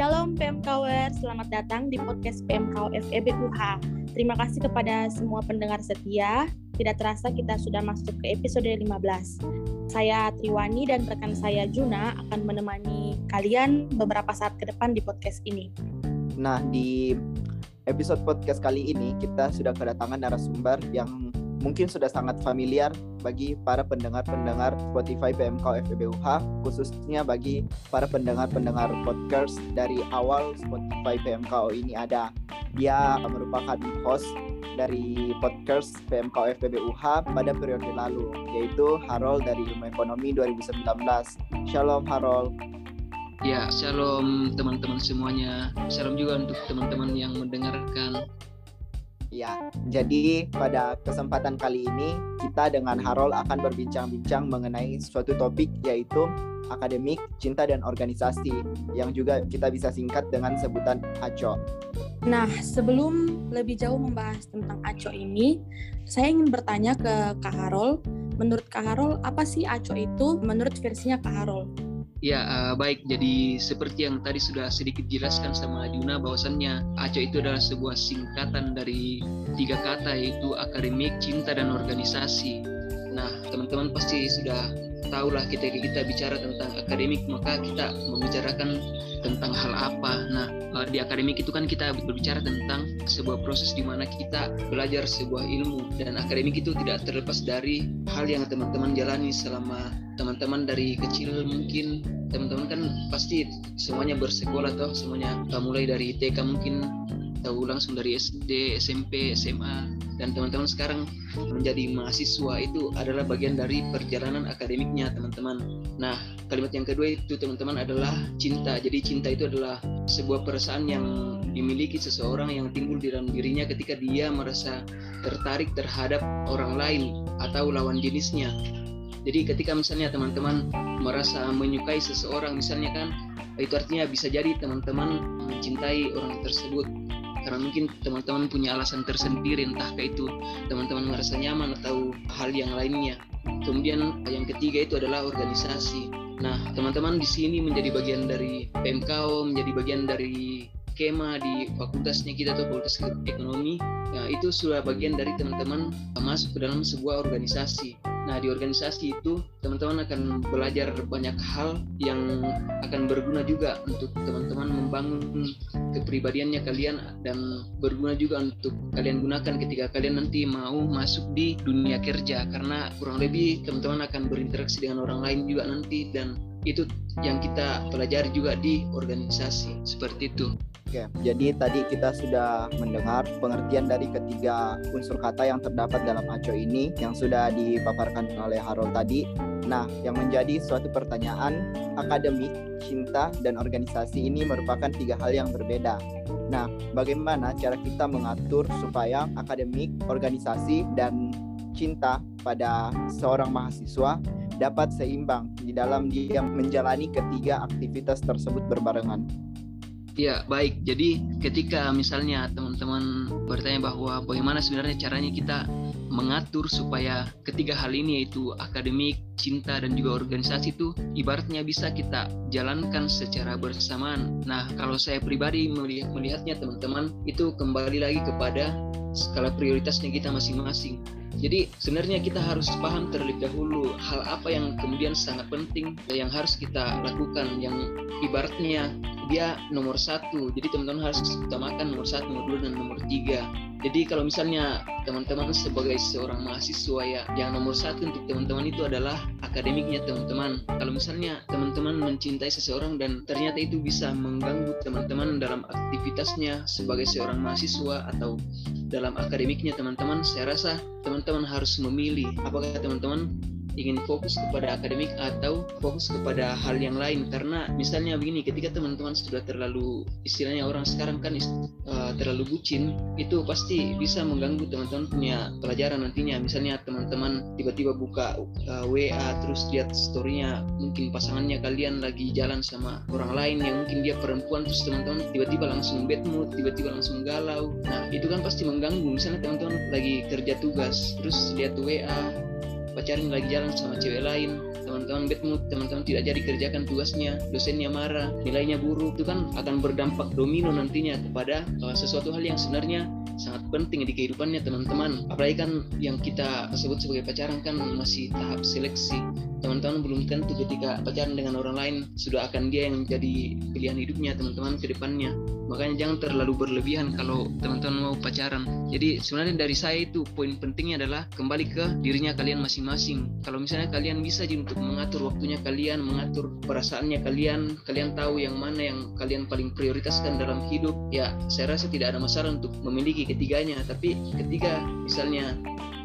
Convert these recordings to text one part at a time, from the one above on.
Shalom PMKWR, selamat datang di podcast PMK FEB UH. Terima kasih kepada semua pendengar setia. Tidak terasa kita sudah masuk ke episode 15. Saya Triwani dan rekan saya Juna akan menemani kalian beberapa saat ke depan di podcast ini. Nah, di episode podcast kali ini kita sudah kedatangan narasumber yang mungkin sudah sangat familiar bagi para pendengar-pendengar Spotify PMK FEBUH khususnya bagi para pendengar-pendengar podcast dari awal Spotify PMKO ini ada. Dia merupakan host dari podcast PMK FPBUH pada periode lalu yaitu Harold dari Ilmu Ekonomi 2019 Shalom Harold Ya, shalom teman-teman semuanya. Shalom juga untuk teman-teman yang mendengarkan Ya, jadi pada kesempatan kali ini kita dengan Harold akan berbincang-bincang mengenai suatu topik yaitu akademik, cinta dan organisasi yang juga kita bisa singkat dengan sebutan ACO. Nah, sebelum lebih jauh membahas tentang ACO ini, saya ingin bertanya ke Kak Harold, menurut Kak Harold apa sih ACO itu menurut versinya Kak Harold? Ya, uh, baik. Jadi seperti yang tadi sudah sedikit jelaskan sama Juna bahwasannya ACO itu adalah sebuah singkatan dari tiga kata yaitu akademik, cinta, dan organisasi. Nah, teman-teman pasti sudah tahulah kita kita bicara tentang akademik maka kita membicarakan tentang hal apa. Nah, uh, di akademik itu kan kita berbicara tentang sebuah proses di mana kita belajar sebuah ilmu. Dan akademik itu tidak terlepas dari hal yang teman-teman jalani selama teman-teman dari kecil mungkin. Teman-teman kan pasti semuanya bersekolah atau semuanya mulai dari TK mungkin tahu langsung dari SD, SMP, SMA dan teman-teman sekarang menjadi mahasiswa itu adalah bagian dari perjalanan akademiknya teman-teman. Nah, kalimat yang kedua itu teman-teman adalah cinta. Jadi cinta itu adalah sebuah perasaan yang dimiliki seseorang yang timbul di dalam dirinya ketika dia merasa tertarik terhadap orang lain atau lawan jenisnya jadi ketika misalnya teman-teman merasa menyukai seseorang misalnya kan itu artinya bisa jadi teman-teman mencintai orang tersebut karena mungkin teman-teman punya alasan tersendiri entah itu teman-teman merasa nyaman atau hal yang lainnya. Kemudian yang ketiga itu adalah organisasi. Nah, teman-teman di sini menjadi bagian dari PMKO, menjadi bagian dari Kema di fakultasnya kita atau Fakultas Ekonomi. Nah, itu sudah bagian dari teman-teman masuk ke dalam sebuah organisasi. Nah, di organisasi itu teman-teman akan belajar banyak hal yang akan berguna juga untuk teman-teman membangun kepribadiannya kalian dan berguna juga untuk kalian gunakan ketika kalian nanti mau masuk di dunia kerja. Karena kurang lebih teman-teman akan berinteraksi dengan orang lain juga nanti dan itu yang kita pelajari juga di organisasi seperti itu. Oke, jadi tadi kita sudah mendengar pengertian dari ketiga unsur kata yang terdapat dalam ACO ini yang sudah dipaparkan oleh Harold tadi. Nah, yang menjadi suatu pertanyaan, akademik, cinta, dan organisasi ini merupakan tiga hal yang berbeda. Nah, bagaimana cara kita mengatur supaya akademik, organisasi, dan cinta pada seorang mahasiswa dapat seimbang di dalam dia menjalani ketiga aktivitas tersebut berbarengan? Ya, baik. Jadi ketika misalnya teman-teman bertanya bahwa bagaimana sebenarnya caranya kita mengatur supaya ketiga hal ini yaitu akademik, cinta dan juga organisasi itu ibaratnya bisa kita jalankan secara bersamaan. Nah, kalau saya pribadi melihat melihatnya teman-teman itu kembali lagi kepada skala prioritasnya kita masing-masing. Jadi sebenarnya kita harus paham terlebih dahulu hal apa yang kemudian sangat penting yang harus kita lakukan yang ibaratnya dia nomor satu. Jadi teman-teman harus utamakan nomor satu, nomor dua, dan nomor tiga. Jadi kalau misalnya teman-teman sebagai seorang mahasiswa ya, yang nomor satu untuk teman-teman itu adalah akademiknya teman-teman. Kalau misalnya teman-teman mencintai seseorang dan ternyata itu bisa mengganggu teman-teman dalam aktivitasnya sebagai seorang mahasiswa atau dalam akademiknya teman-teman, saya rasa teman-teman harus memilih apakah teman-teman ingin fokus kepada akademik atau fokus kepada hal yang lain. Karena misalnya begini ketika teman-teman sudah terlalu istilahnya orang sekarang kan uh, terlalu bucin itu pasti bisa mengganggu teman-teman punya pelajaran nantinya. Misalnya teman-teman tiba-tiba buka eh, WA terus lihat storynya mungkin pasangannya kalian lagi jalan sama orang lain yang mungkin dia perempuan terus teman-teman tiba-tiba langsung bad mood tiba-tiba langsung galau. Nah itu kan pasti mengganggu. Misalnya teman-teman lagi kerja tugas terus lihat WA pacaran lagi jalan sama cewek lain. Teman-teman bad mood teman-teman tidak jadi kerjakan tugasnya. Dosennya marah nilainya buruk. Itu kan akan berdampak domino nantinya kepada uh, sesuatu hal yang sebenarnya sangat penting di kehidupannya teman-teman. Apalagi kan yang kita sebut sebagai pacaran kan masih tahap seleksi teman-teman belum tentu ketika pacaran dengan orang lain sudah akan dia yang menjadi pilihan hidupnya teman-teman ke depannya. Makanya jangan terlalu berlebihan kalau teman-teman mau pacaran. Jadi sebenarnya dari saya itu poin pentingnya adalah kembali ke dirinya kalian masing-masing. Kalau misalnya kalian bisa untuk mengatur waktunya kalian mengatur perasaannya kalian kalian tahu yang mana yang kalian paling prioritaskan dalam hidup ya saya rasa tidak ada masalah untuk memiliki ketiganya. Tapi ketika misalnya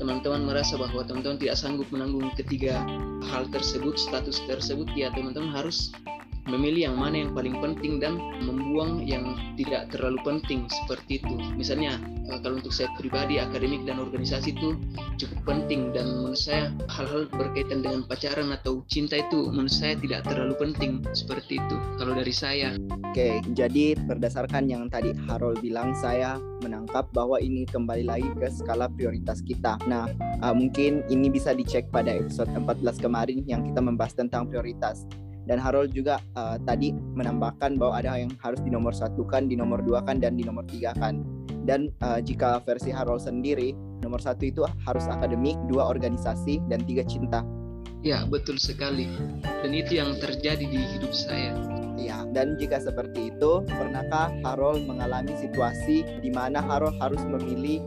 teman-teman merasa bahwa teman-teman tidak sanggup menanggung ketiga hal tersebut status tersebut ya teman-teman harus memilih yang mana yang paling penting dan membuang yang tidak terlalu penting seperti itu. Misalnya eh, kalau untuk saya pribadi akademik dan organisasi itu cukup penting dan menurut saya hal-hal berkaitan dengan pacaran atau cinta itu menurut saya tidak terlalu penting seperti itu kalau dari saya. Oke, jadi berdasarkan yang tadi Harold bilang saya menangkap bahwa ini kembali lagi ke skala prioritas kita. Nah, uh, mungkin ini bisa dicek pada episode 14 kemarin yang kita membahas tentang prioritas dan Harold juga uh, tadi menambahkan bahwa ada yang harus di nomor satu kan, di nomor dua kan, dan di nomor tiga kan. Dan uh, jika versi Harold sendiri, nomor satu itu harus akademik, dua organisasi, dan tiga cinta. Ya, betul sekali. Dan itu yang terjadi di hidup saya. Ya, dan jika seperti itu, pernahkah Harold mengalami situasi di mana Harold harus memilih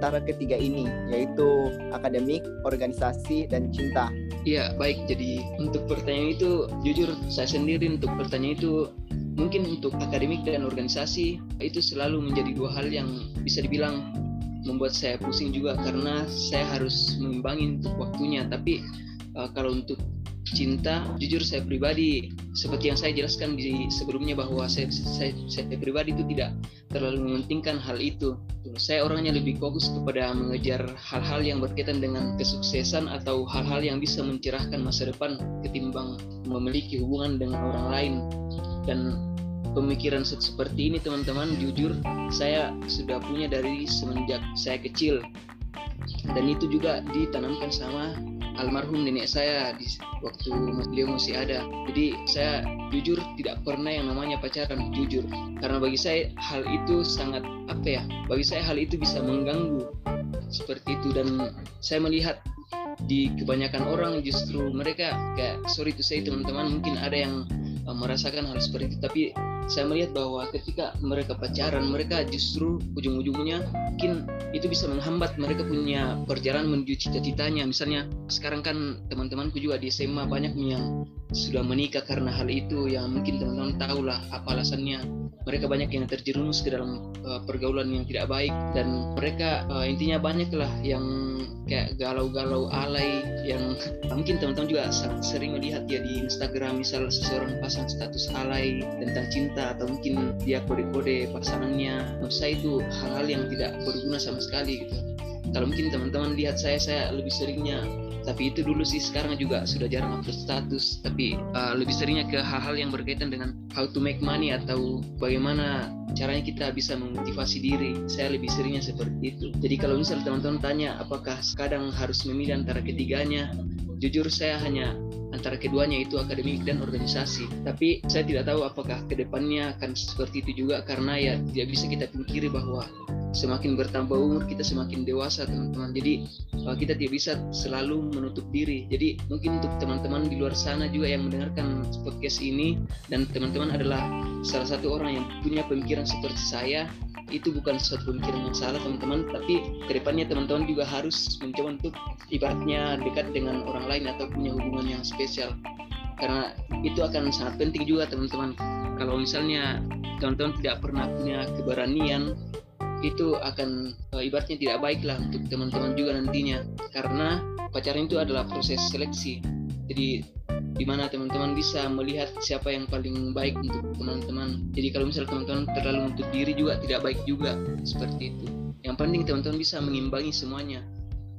antara ketiga ini, yaitu akademik, organisasi, dan cinta? Iya, baik. Jadi untuk pertanyaan itu, jujur saya sendiri untuk pertanyaan itu mungkin untuk akademik dan organisasi itu selalu menjadi dua hal yang bisa dibilang membuat saya pusing juga karena saya harus mengimbangi untuk waktunya. Tapi uh, kalau untuk cinta jujur saya pribadi seperti yang saya jelaskan di sebelumnya bahwa saya, saya, saya pribadi itu tidak terlalu mementingkan hal itu. Saya orangnya lebih fokus kepada mengejar hal-hal yang berkaitan dengan kesuksesan atau hal-hal yang bisa mencerahkan masa depan ketimbang memiliki hubungan dengan orang lain. Dan pemikiran seperti ini teman-teman jujur saya sudah punya dari semenjak saya kecil. Dan itu juga ditanamkan sama almarhum nenek saya di waktu beliau masih ada. Jadi saya jujur tidak pernah yang namanya pacaran jujur karena bagi saya hal itu sangat apa ya? Bagi saya hal itu bisa mengganggu seperti itu dan saya melihat di kebanyakan orang justru mereka kayak sorry to say teman-teman mungkin ada yang uh, merasakan hal seperti itu tapi saya melihat bahwa ketika mereka pacaran mereka justru ujung-ujungnya mungkin itu bisa menghambat mereka punya perjalanan menuju cita-citanya. Misalnya sekarang kan teman-temanku juga di SMA banyak yang sudah menikah karena hal itu yang mungkin teman-teman tahu lah apa alasannya. Mereka banyak yang terjerumus ke dalam uh, pergaulan yang tidak baik dan mereka uh, intinya banyak lah yang kayak galau-galau alay yang mungkin teman-teman juga sering melihat ya di Instagram misal seseorang pasang status alay tentang cinta atau mungkin dia kode-kode pasangannya. Menurut saya itu hal-hal yang tidak berguna sama sekali gitu. Kalau mungkin teman-teman lihat saya saya lebih seringnya tapi itu dulu sih sekarang juga sudah jarang upload status. Tapi uh, lebih seringnya ke hal-hal yang berkaitan dengan how to make money atau bagaimana caranya kita bisa memotivasi diri. Saya lebih seringnya seperti itu. Jadi kalau misal teman-teman tanya apakah kadang harus memilih antara ketiganya? Jujur saya hanya antara keduanya itu akademik dan organisasi. Tapi saya tidak tahu apakah ke depannya akan seperti itu juga karena ya tidak bisa kita pikiri bahwa semakin bertambah umur kita semakin dewasa teman-teman. Jadi uh, kita tidak bisa selalu menutup diri. Jadi mungkin untuk teman-teman di luar sana juga yang mendengarkan podcast ini dan teman-teman adalah salah satu orang yang punya pemikiran seperti saya itu bukan suatu pemikiran yang salah teman-teman. Tapi ke depannya teman-teman juga harus mencoba untuk ibaratnya dekat dengan orang lain atau punya hubungan yang spesial. Karena itu akan sangat penting juga teman-teman. Kalau misalnya teman-teman tidak pernah punya keberanian itu akan uh, ibaratnya tidak baik lah untuk teman-teman juga nantinya. Karena pacaran itu adalah proses seleksi. Jadi di mana teman-teman bisa melihat siapa yang paling baik untuk teman-teman. Jadi kalau misalnya teman-teman terlalu untuk diri juga tidak baik juga. Seperti itu. Yang penting teman-teman bisa mengimbangi semuanya.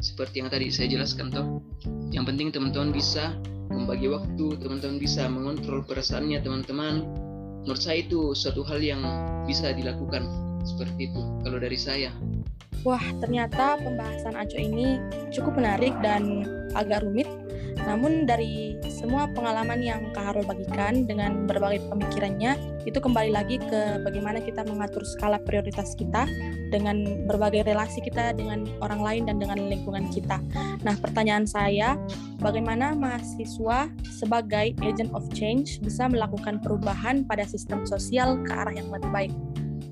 Seperti yang tadi saya jelaskan toh. Yang penting teman-teman bisa membagi waktu teman-teman bisa mengontrol perasaannya teman-teman. Menurut saya itu suatu hal yang bisa dilakukan seperti itu kalau dari saya Wah, ternyata pembahasan ACO ini cukup menarik dan agak rumit. Namun dari semua pengalaman yang Kak Harul bagikan dengan berbagai pemikirannya, itu kembali lagi ke bagaimana kita mengatur skala prioritas kita dengan berbagai relasi kita dengan orang lain dan dengan lingkungan kita. Nah, pertanyaan saya, bagaimana mahasiswa sebagai agent of change bisa melakukan perubahan pada sistem sosial ke arah yang lebih baik?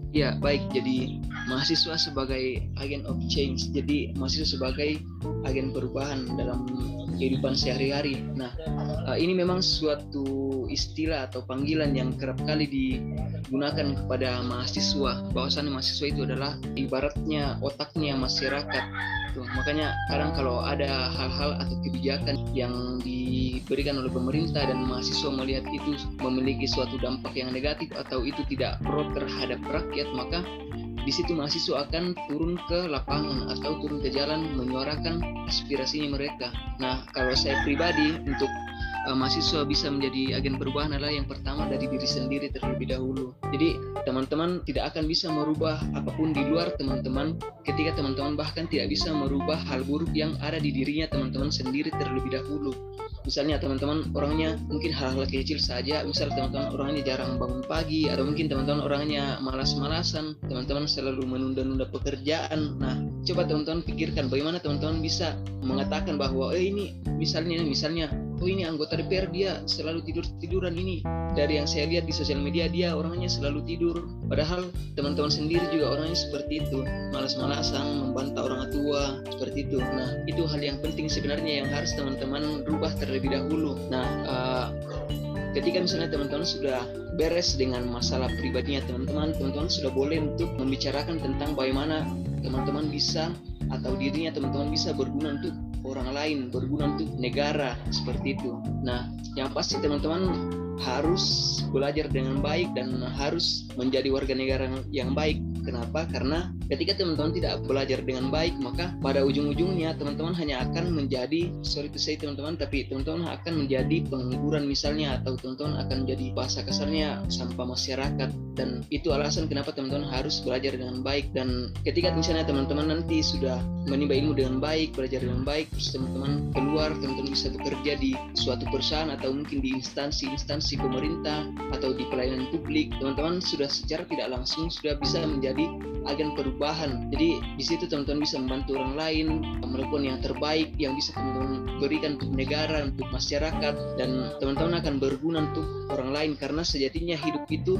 Ya, baik. Jadi mahasiswa sebagai agen of change. Jadi mahasiswa sebagai agen perubahan dalam kehidupan sehari-hari. Nah, uh, ini memang suatu istilah atau panggilan yang kerap kali digunakan kepada mahasiswa. Bahwasannya mahasiswa itu adalah ibaratnya otaknya masyarakat. Tuh, makanya kadang kalau ada hal-hal atau kebijakan yang diberikan oleh pemerintah dan mahasiswa melihat itu memiliki suatu dampak yang negatif atau itu tidak pro terhadap rakyat, maka di situ mahasiswa akan turun ke lapangan atau turun ke jalan menyuarakan aspirasinya mereka. Nah, kalau saya pribadi untuk uh, mahasiswa bisa menjadi agen perubahan adalah yang pertama dari diri sendiri terlebih dahulu. Jadi teman-teman tidak akan bisa merubah apa pun di luar teman-teman ketika teman-teman bahkan tidak bisa merubah hal buruk yang ada di dirinya teman-teman sendiri terlebih dahulu. Misalnya teman-teman orangnya mungkin hal-hal kecil saja. Misal teman-teman orangnya jarang bangun pagi atau mungkin teman-teman orangnya malas-malasan teman-teman selalu menunda-nunda pekerjaan. Nah coba teman-teman pikirkan bagaimana teman-teman bisa mengatakan bahwa eh ini misalnya misalnya oh ini anggota DPR dia selalu tidur tiduran ini. Dari yang saya lihat di sosial media dia orangnya selalu tidur. Padahal teman-teman sendiri juga orangnya seperti itu. Malas-malasan membantah orang tua seperti itu. Nah itu hal yang penting sebenarnya yang harus teman-teman rubah terlebih dahulu. Nah uh, ketika misalnya teman-teman sudah beres dengan masalah pribadinya teman-teman teman-teman sudah boleh untuk membicarakan tentang bagaimana teman-teman bisa atau dirinya teman-teman bisa berguna untuk orang lain, berguna untuk negara seperti itu. Nah, yang pasti teman-teman harus belajar dengan baik dan harus menjadi warga negara yang baik. Kenapa? Karena ketika teman-teman tidak belajar dengan baik, maka pada ujung-ujungnya teman-teman hanya akan menjadi, sorry to say teman-teman, tapi teman-teman akan menjadi pengangguran misalnya, atau teman-teman akan menjadi bahasa kasarnya sampah masyarakat. Dan itu alasan kenapa teman-teman harus belajar dengan baik. Dan ketika misalnya teman-teman nanti sudah menimba ilmu dengan baik, belajar dengan baik, terus teman-teman keluar, teman-teman bisa bekerja di suatu perusahaan atau mungkin di instansi-instansi instansi pemerintah atau di pelayanan publik, teman-teman sudah secara tidak langsung sudah bisa menjadi agen perubahan. Jadi di situ teman-teman bisa membantu orang lain, melakukan yang terbaik yang bisa teman-teman berikan untuk negara, untuk masyarakat, dan teman-teman akan berguna untuk orang lain. Karena sejatinya hidup itu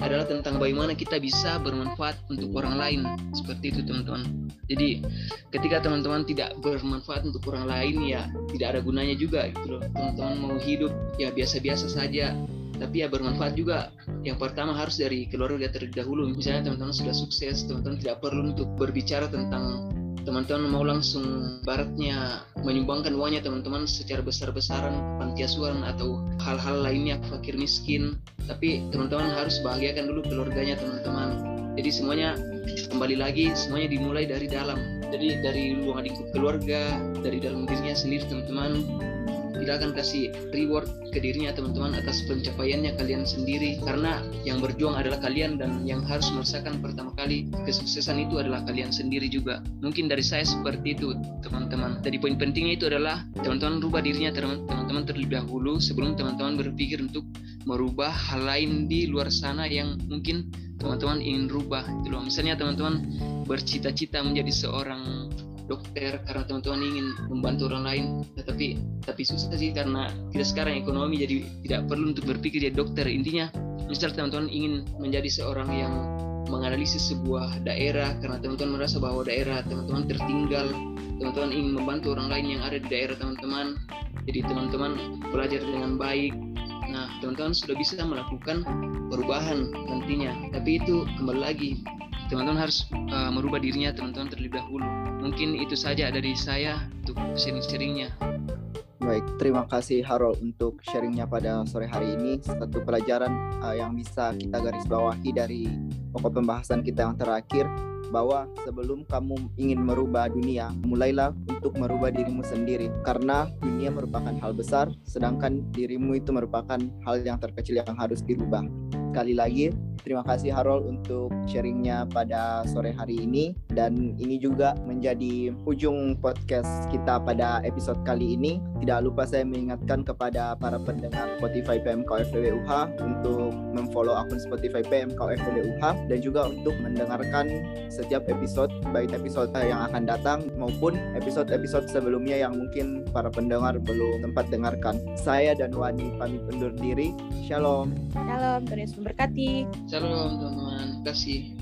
adalah tentang bagaimana kita bisa bermanfaat untuk orang lain. Seperti itu teman-teman. Jadi ketika teman-teman tidak bermanfaat untuk orang lain ya tidak ada gunanya juga gitu loh. Teman-teman mau hidup ya biasa-biasa saja tapi ya bermanfaat juga. Yang pertama harus dari keluarga terlebih dahulu. Misalnya teman-teman sudah sukses teman-teman tidak perlu untuk berbicara tentang teman-teman mau langsung baratnya menyumbangkan uangnya teman-teman secara besar-besaran panti asuhan atau hal-hal lainnya fakir miskin. Tapi teman-teman harus bahagiakan dulu keluarganya teman-teman. Jadi semuanya kembali lagi semuanya dimulai dari dalam. Jadi dari ruang lingkup keluarga dari dalam dirinya sendiri teman-teman tidak akan kasih reward ke dirinya teman-teman atas pencapaiannya kalian sendiri. Karena yang berjuang adalah kalian dan yang harus merasakan pertama kali kesuksesan itu adalah kalian sendiri juga. Mungkin dari saya seperti itu teman-teman. Jadi poin pentingnya itu adalah teman-teman rubah dirinya teman-teman terlebih dahulu sebelum teman-teman berpikir untuk merubah hal lain di luar sana yang mungkin teman-teman ingin rubah gitu loh. Misalnya teman-teman bercita-cita menjadi seorang dokter karena teman-teman ingin membantu orang lain. Tetapi tapi susah sih karena kita sekarang ekonomi jadi tidak perlu untuk berpikir jadi dokter. Intinya misal teman-teman ingin menjadi seorang yang menganalisis sebuah daerah karena teman-teman merasa bahwa daerah teman-teman tertinggal teman-teman ingin membantu orang lain yang ada di daerah teman-teman jadi teman-teman belajar dengan baik. Nah teman-teman sudah bisa melakukan perubahan nantinya. Tapi itu kembali lagi teman-teman harus uh, merubah dirinya teman-teman terlebih dahulu mungkin itu saja dari saya untuk sharing-sharingnya Baik, terima kasih Harold untuk sharingnya pada sore hari ini. Satu pelajaran uh, yang bisa kita garis bawahi dari pokok pembahasan kita yang terakhir bahwa sebelum kamu ingin merubah dunia, mulailah untuk merubah dirimu sendiri karena dunia merupakan hal besar sedangkan dirimu itu merupakan hal yang terkecil yang harus dirubah. Sekali lagi Terima kasih Harold untuk sharingnya pada sore hari ini dan ini juga menjadi ujung podcast kita pada episode kali ini. Tidak lupa saya mengingatkan kepada para pendengar Spotify PMK FWUH untuk memfollow akun Spotify PMK FWUH dan juga untuk mendengarkan setiap episode baik episode yang akan datang maupun episode-episode sebelumnya yang mungkin para pendengar belum sempat dengarkan. Saya dan Wani pamit undur diri. Shalom. Shalom, Tuhan memberkati. Shalom teman-teman, kasih.